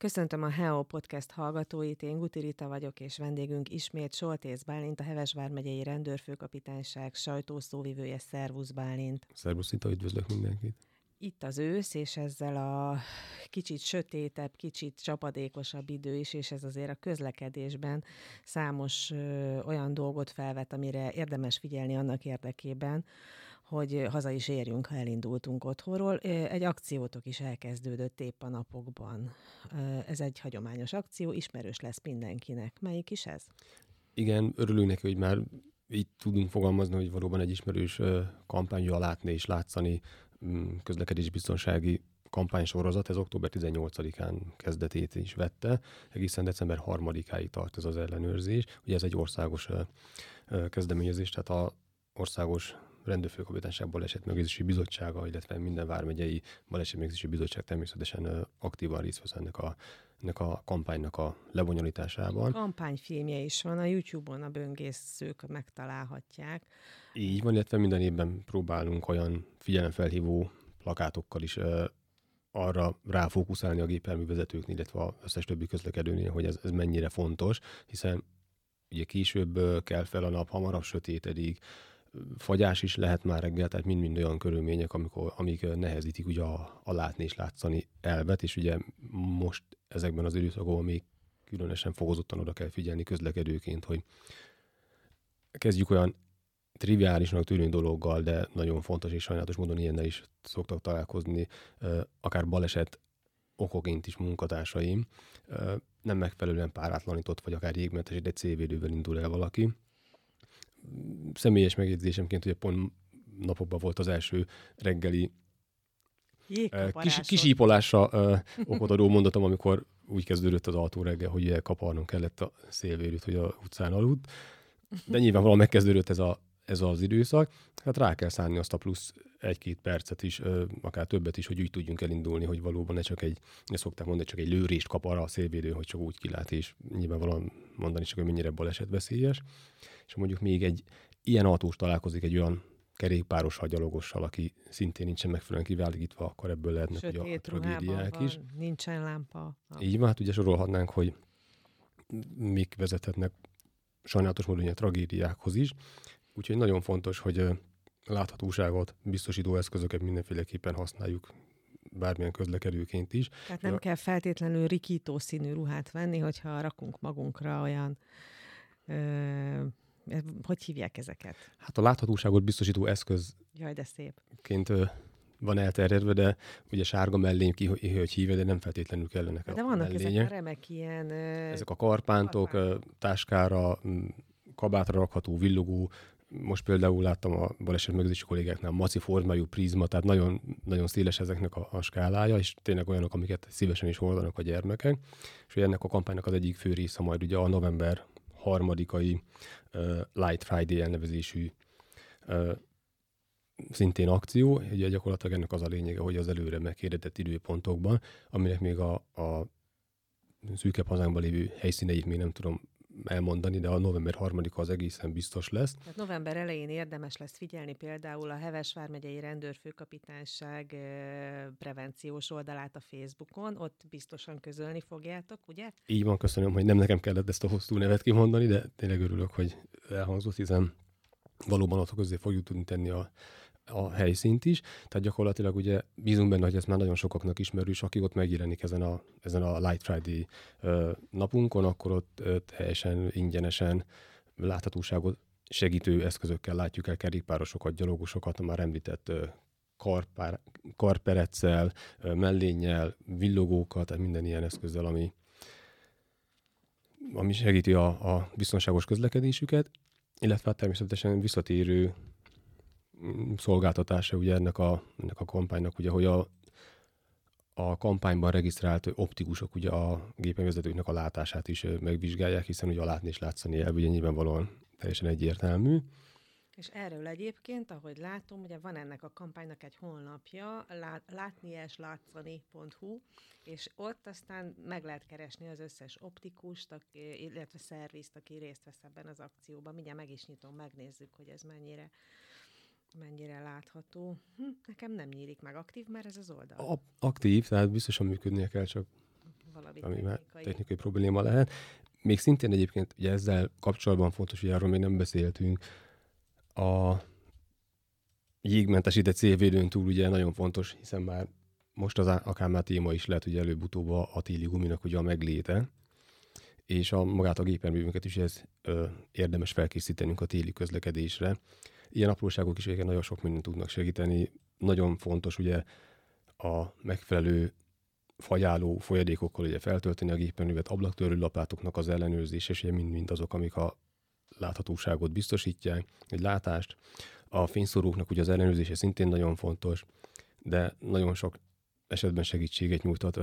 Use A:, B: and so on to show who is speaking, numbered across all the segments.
A: Köszöntöm a HEO Podcast hallgatóit, én Guti Rita vagyok, és vendégünk ismét Soltész Bálint, a Hevesvár megyei rendőrfőkapitányság sajtószóvivője. Szervusz Bálint!
B: Szervusz Rita, üdvözlök mindenkit!
A: Itt az ősz, és ezzel a kicsit sötétebb, kicsit csapadékosabb idő is, és ez azért a közlekedésben számos ö, olyan dolgot felvet, amire érdemes figyelni annak érdekében, hogy haza is érjünk, ha elindultunk otthonról. Egy akciótok is elkezdődött épp a napokban. Ez egy hagyományos akció, ismerős lesz mindenkinek. Melyik is ez?
B: Igen, örülünk neki, hogy már így tudunk fogalmazni, hogy valóban egy ismerős kampányja látni és látszani mm, közlekedésbiztonsági kampánysorozat, ez október 18-án kezdetét is vette, egészen december 3-áig tart ez az ellenőrzés. Ugye ez egy országos kezdeményezés, tehát a országos rendőrfőkapitányság balesetmegőrzési bizottsága, illetve minden vármegyei balesetmegőrzési bizottság természetesen aktívan részt vesz ennek a, ennek a kampánynak a lebonyolításában.
A: Kampányfilmje is van, a YouTube-on a böngészők megtalálhatják.
B: Így van, illetve minden évben próbálunk olyan figyelemfelhívó plakátokkal is arra ráfókuszálni a gépjárművezetőknél, illetve az összes többi közlekedőnél, hogy ez, ez mennyire fontos, hiszen ugye később kell fel a nap, hamarabb sötétedik, fagyás is lehet már reggel, tehát mind-mind olyan körülmények, amikor, amik nehezítik ugye a, a látni és látszani elvet, és ugye most ezekben az időszakokban még különösen fogozottan oda kell figyelni közlekedőként, hogy kezdjük olyan triviálisnak tűnő dologgal, de nagyon fontos és sajnálatos módon ilyennel is szoktak találkozni, akár baleset okoként is munkatársaim, nem megfelelően párátlanított, vagy akár jégmentes, egy CV-vel indul el valaki, személyes megjegyzésemként, hogy pont napokban volt az első reggeli eh, kis, kisípolásra uh, okot adó mondatom, amikor úgy kezdődött az autó reggel, hogy kaparnom kellett a szélvérűt, hogy a utcán aludt. De nyilvánvalóan megkezdődött ez, a, ez az időszak. Hát rá kell szállni azt a plusz egy-két percet is, akár többet is, hogy úgy tudjunk elindulni, hogy valóban ne csak egy, ne szokták mondani, csak egy lőrést kap arra a szélvédő, hogy csak úgy kilát, és nyilvánvalóan mondani csak, hogy mennyire balesetveszélyes. És mondjuk még egy ilyen autós találkozik egy olyan kerékpáros gyalogossal, aki szintén nincsen megfelelően kiváligítva, akkor ebből lehetnek
A: Sötét ugye a tragédiák van, is. Nincsen lámpa.
B: Így van, hát ugye sorolhatnánk, hogy mik vezethetnek sajnálatos módon a tragédiákhoz is. Úgyhogy nagyon fontos, hogy láthatóságot, biztosító eszközöket mindenféleképpen használjuk bármilyen közlekedőként is.
A: Tehát nem ja. kell feltétlenül rikító színű ruhát venni, hogyha rakunk magunkra olyan ö, hogy hívják ezeket?
B: Hát a láthatóságot biztosító eszköz.
A: Jaj, de szép.
B: Ként van elterjedve, de ugye sárga mellém ki, hogy hívja, de nem feltétlenül kellenek
A: de a De vannak mellények. ezek a remek ilyen...
B: Ezek a karpántok, karpán. táskára, kabátra rakható, villogó, most például láttam a baleset megőrzési kollégáknál maci formájú prizma, tehát nagyon, nagyon széles ezeknek a, a skálája, és tényleg olyanok, amiket szívesen is hordanak a gyermekek. És ennek a kampánynak az egyik fő része majd ugye a november harmadikai uh, Light Friday elnevezésű uh, szintén akció. Ugye gyakorlatilag ennek az a lényege, hogy az előre meghirdetett időpontokban, aminek még a, a szűkebb hazánkban lévő helyszíneit még nem tudom elmondani, de a november 3 az egészen biztos lesz.
A: Tehát november elején érdemes lesz figyelni például a Heves vármegyei rendőrfőkapitányság prevenciós oldalát a Facebookon, ott biztosan közölni fogjátok, ugye?
B: Így van, köszönöm, hogy nem nekem kellett ezt a hosszú nevet kimondani, de tényleg örülök, hogy elhangzott, hiszen valóban ott közé fogjuk tudni tenni a a helyszínt is, tehát gyakorlatilag ugye bízunk benne, hogy ez már nagyon sokaknak ismerős, aki ott megjelenik ezen a, ezen a Light Friday ö, napunkon, akkor ott ö, teljesen ingyenesen láthatóságot segítő eszközökkel látjuk el kerékpárosokat, gyalogosokat, a már említett ö, karpár, karpereccel, mellénnyel, villogókat, tehát minden ilyen eszközzel, ami, ami segíti a, a biztonságos közlekedésüket, illetve hát természetesen visszatérő szolgáltatása ugye ennek a, ennek a kampánynak, ugye, hogy a, a kampányban regisztrált optikusok ugye a gépjárművezetőknek a látását is megvizsgálják, hiszen ugye a látni és látszani el, ugye nyilvánvalóan teljesen egyértelmű.
A: És erről egyébként, ahogy látom, ugye van ennek a kampánynak egy honlapja, látnies-látszani.hu, és ott aztán meg lehet keresni az összes optikust, illetve szervizt, aki részt vesz ebben az akcióban. Mindjárt meg is nyitom, megnézzük, hogy ez mennyire mennyire látható. Hm, nekem nem nyílik meg aktív, mert ez az oldal.
B: A- aktív, tehát biztosan működnie kell, csak
A: valami
B: ami
A: technikai.
B: már technikai probléma lehet. Még szintén egyébként ugye ezzel kapcsolatban fontos, hogy arról még nem beszéltünk, a jégmentesített célvédőn túl ugye nagyon fontos, hiszen már most az akár már téma is lehet, hogy előbb-utóbb a téli guminak ugye a megléte, és a, magát a gépjárművünket is ez ö, érdemes felkészítenünk a téli közlekedésre. Ilyen apróságok is végén nagyon sok mindent tudnak segíteni. Nagyon fontos ugye a megfelelő fagyáló folyadékokkal ugye feltölteni a gépjárművet, ablaktörő lapátoknak az ellenőrzés, és ugye mind-mind azok, amik a láthatóságot biztosítják, egy látást. A fényszoróknak ugye az ellenőrzése szintén nagyon fontos, de nagyon sok esetben segítséget nyújtott,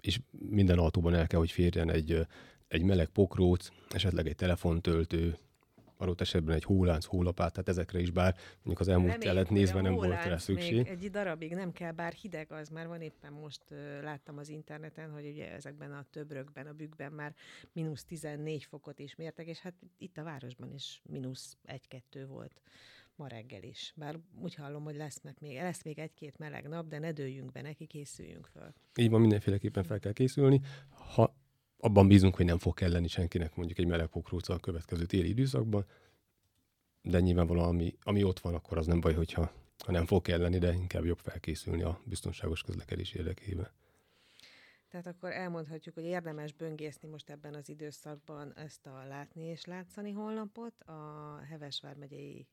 B: és minden autóban el kell, hogy férjen egy, egy meleg pokróc, esetleg egy telefontöltő, adott esetben egy hólánc, hólapát, tehát ezekre is bár mondjuk az elmúlt telet nézve nem volt rá szükség.
A: Egy darabig nem kell, bár hideg az már van, éppen most uh, láttam az interneten, hogy ugye ezekben a töbrökben, a bükkben már mínusz 14 fokot is mértek, és hát itt a városban is mínusz 1-2 volt ma reggel is. Bár úgy hallom, hogy lesz, még, lesz még egy-két meleg nap, de ne dőljünk be neki, készüljünk föl.
B: Így van, mindenféleképpen fel kell készülni. Ha abban bízunk, hogy nem fog kelleni senkinek mondjuk egy meleg pokróca a következő téli időszakban, de nyilvánvalóan ami, ami ott van, akkor az nem baj, hogyha ha nem fog kelleni, de inkább jobb felkészülni a biztonságos közlekedés érdekében.
A: Tehát akkor elmondhatjuk, hogy érdemes böngészni most ebben az időszakban ezt a Látni és Látszani honlapot, a Hevesvár megyei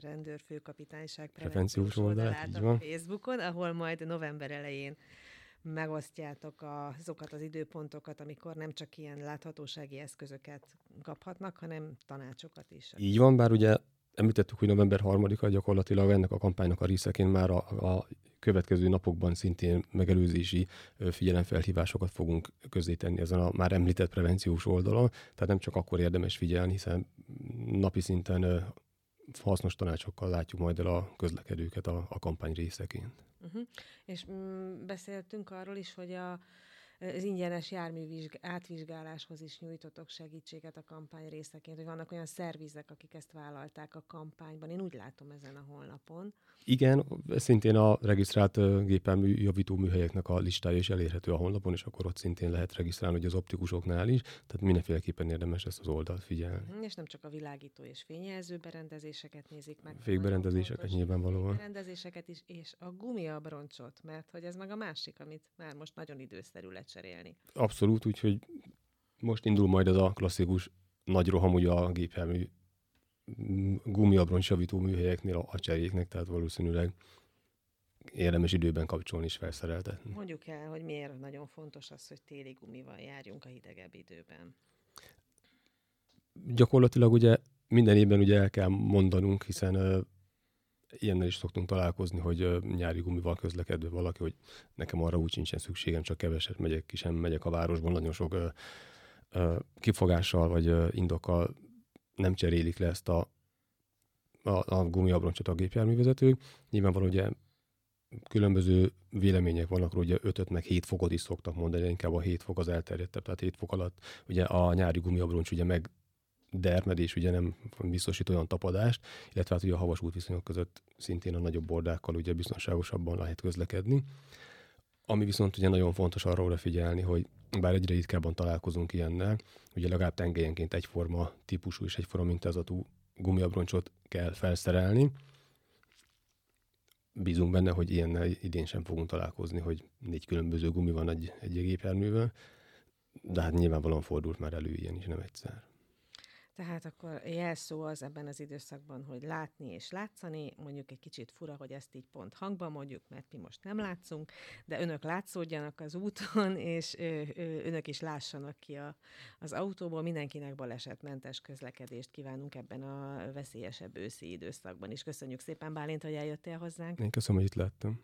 A: rendőrfőkapitányság prevenciós oldalát a Facebookon, ahol majd november elején megosztjátok azokat az időpontokat, amikor nem csak ilyen láthatósági eszközöket kaphatnak, hanem tanácsokat is.
B: Így van, bár ugye említettük, hogy november 3-a gyakorlatilag ennek a kampánynak a részeként már a, a következő napokban szintén megelőzési figyelemfelhívásokat fogunk közzétenni ezen a már említett prevenciós oldalon, tehát nem csak akkor érdemes figyelni, hiszen napi szinten hasznos tanácsokkal látjuk majd el a közlekedőket a, a kampány részeként.
A: Uh-huh. És mm, beszéltünk arról is, hogy a, az ingyenes jármű átvizsgáláshoz is nyújtotok segítséget a kampány részeként, hogy vannak olyan szervizek, akik ezt vállalták a kampányban. Én úgy látom ezen a honlapon.
B: Igen, szintén a regisztrált gépelmű javító műhelyeknek a listája is elérhető a honlapon, és akkor ott szintén lehet regisztrálni, hogy az optikusoknál is, tehát mindenféleképpen érdemes ezt az oldalt figyelni.
A: Mhm, és nem csak a világító és fényjelző berendezéseket nézik meg.
B: Fékberendezéseket nyilvánvalóan.
A: Berendezéseket is, és a gumiabroncsot, mert hogy ez meg a másik, amit már most nagyon időszerű lecserélni.
B: Abszolút, úgyhogy most indul majd ez a klasszikus nagy roham ugye a gépjármű gumiabroncsavító műhelyeknél a cseréknek, tehát valószínűleg érdemes időben kapcsolni és felszereltetni.
A: Mondjuk el, hogy miért nagyon fontos az, hogy téli gumival járjunk a hidegebb időben.
B: Gyakorlatilag ugye minden évben ugye el kell mondanunk, hiszen ilyennel is szoktunk találkozni, hogy nyári gumival közlekedve valaki, hogy nekem arra úgy sincsen szükségem, csak keveset megyek ki, sem megyek a városban, nagyon sok kifogással vagy indokkal nem cserélik le ezt a, a, a gumiabroncsot a gépjárművezetők. Nyilvánvalóan ugye különböző vélemények vannak ugye 5 meg 7 fokot is szoktak mondani, inkább a 7 fok az elterjedtebb, tehát 7 fok alatt ugye a nyári gumiabroncs ugye meg dermedés ugye nem biztosít olyan tapadást, illetve hát ugye a havas útviszonyok között szintén a nagyobb bordákkal ugye biztonságosabban lehet közlekedni. Ami viszont ugye nagyon fontos arra odafigyelni, hogy bár egyre ritkábban találkozunk ilyennel, ugye legalább tengelyenként egyforma típusú és egyforma mintázatú gumiabroncsot kell felszerelni. Bízunk benne, hogy ilyennel idén sem fogunk találkozni, hogy négy különböző gumi van egy, egy gépjárművel, de hát nyilvánvalóan fordult már elő ilyen is, nem egyszer.
A: Tehát akkor jelszó az ebben az időszakban, hogy látni és látszani, mondjuk egy kicsit fura, hogy ezt így pont hangban mondjuk, mert mi most nem látszunk, de önök látszódjanak az úton, és ö, ö, önök is lássanak ki a, az autóból. Mindenkinek balesetmentes közlekedést kívánunk ebben a veszélyesebb őszi időszakban is. Köszönjük szépen, Bálint, hogy eljöttél hozzánk.
B: Én köszönöm, hogy itt lettem.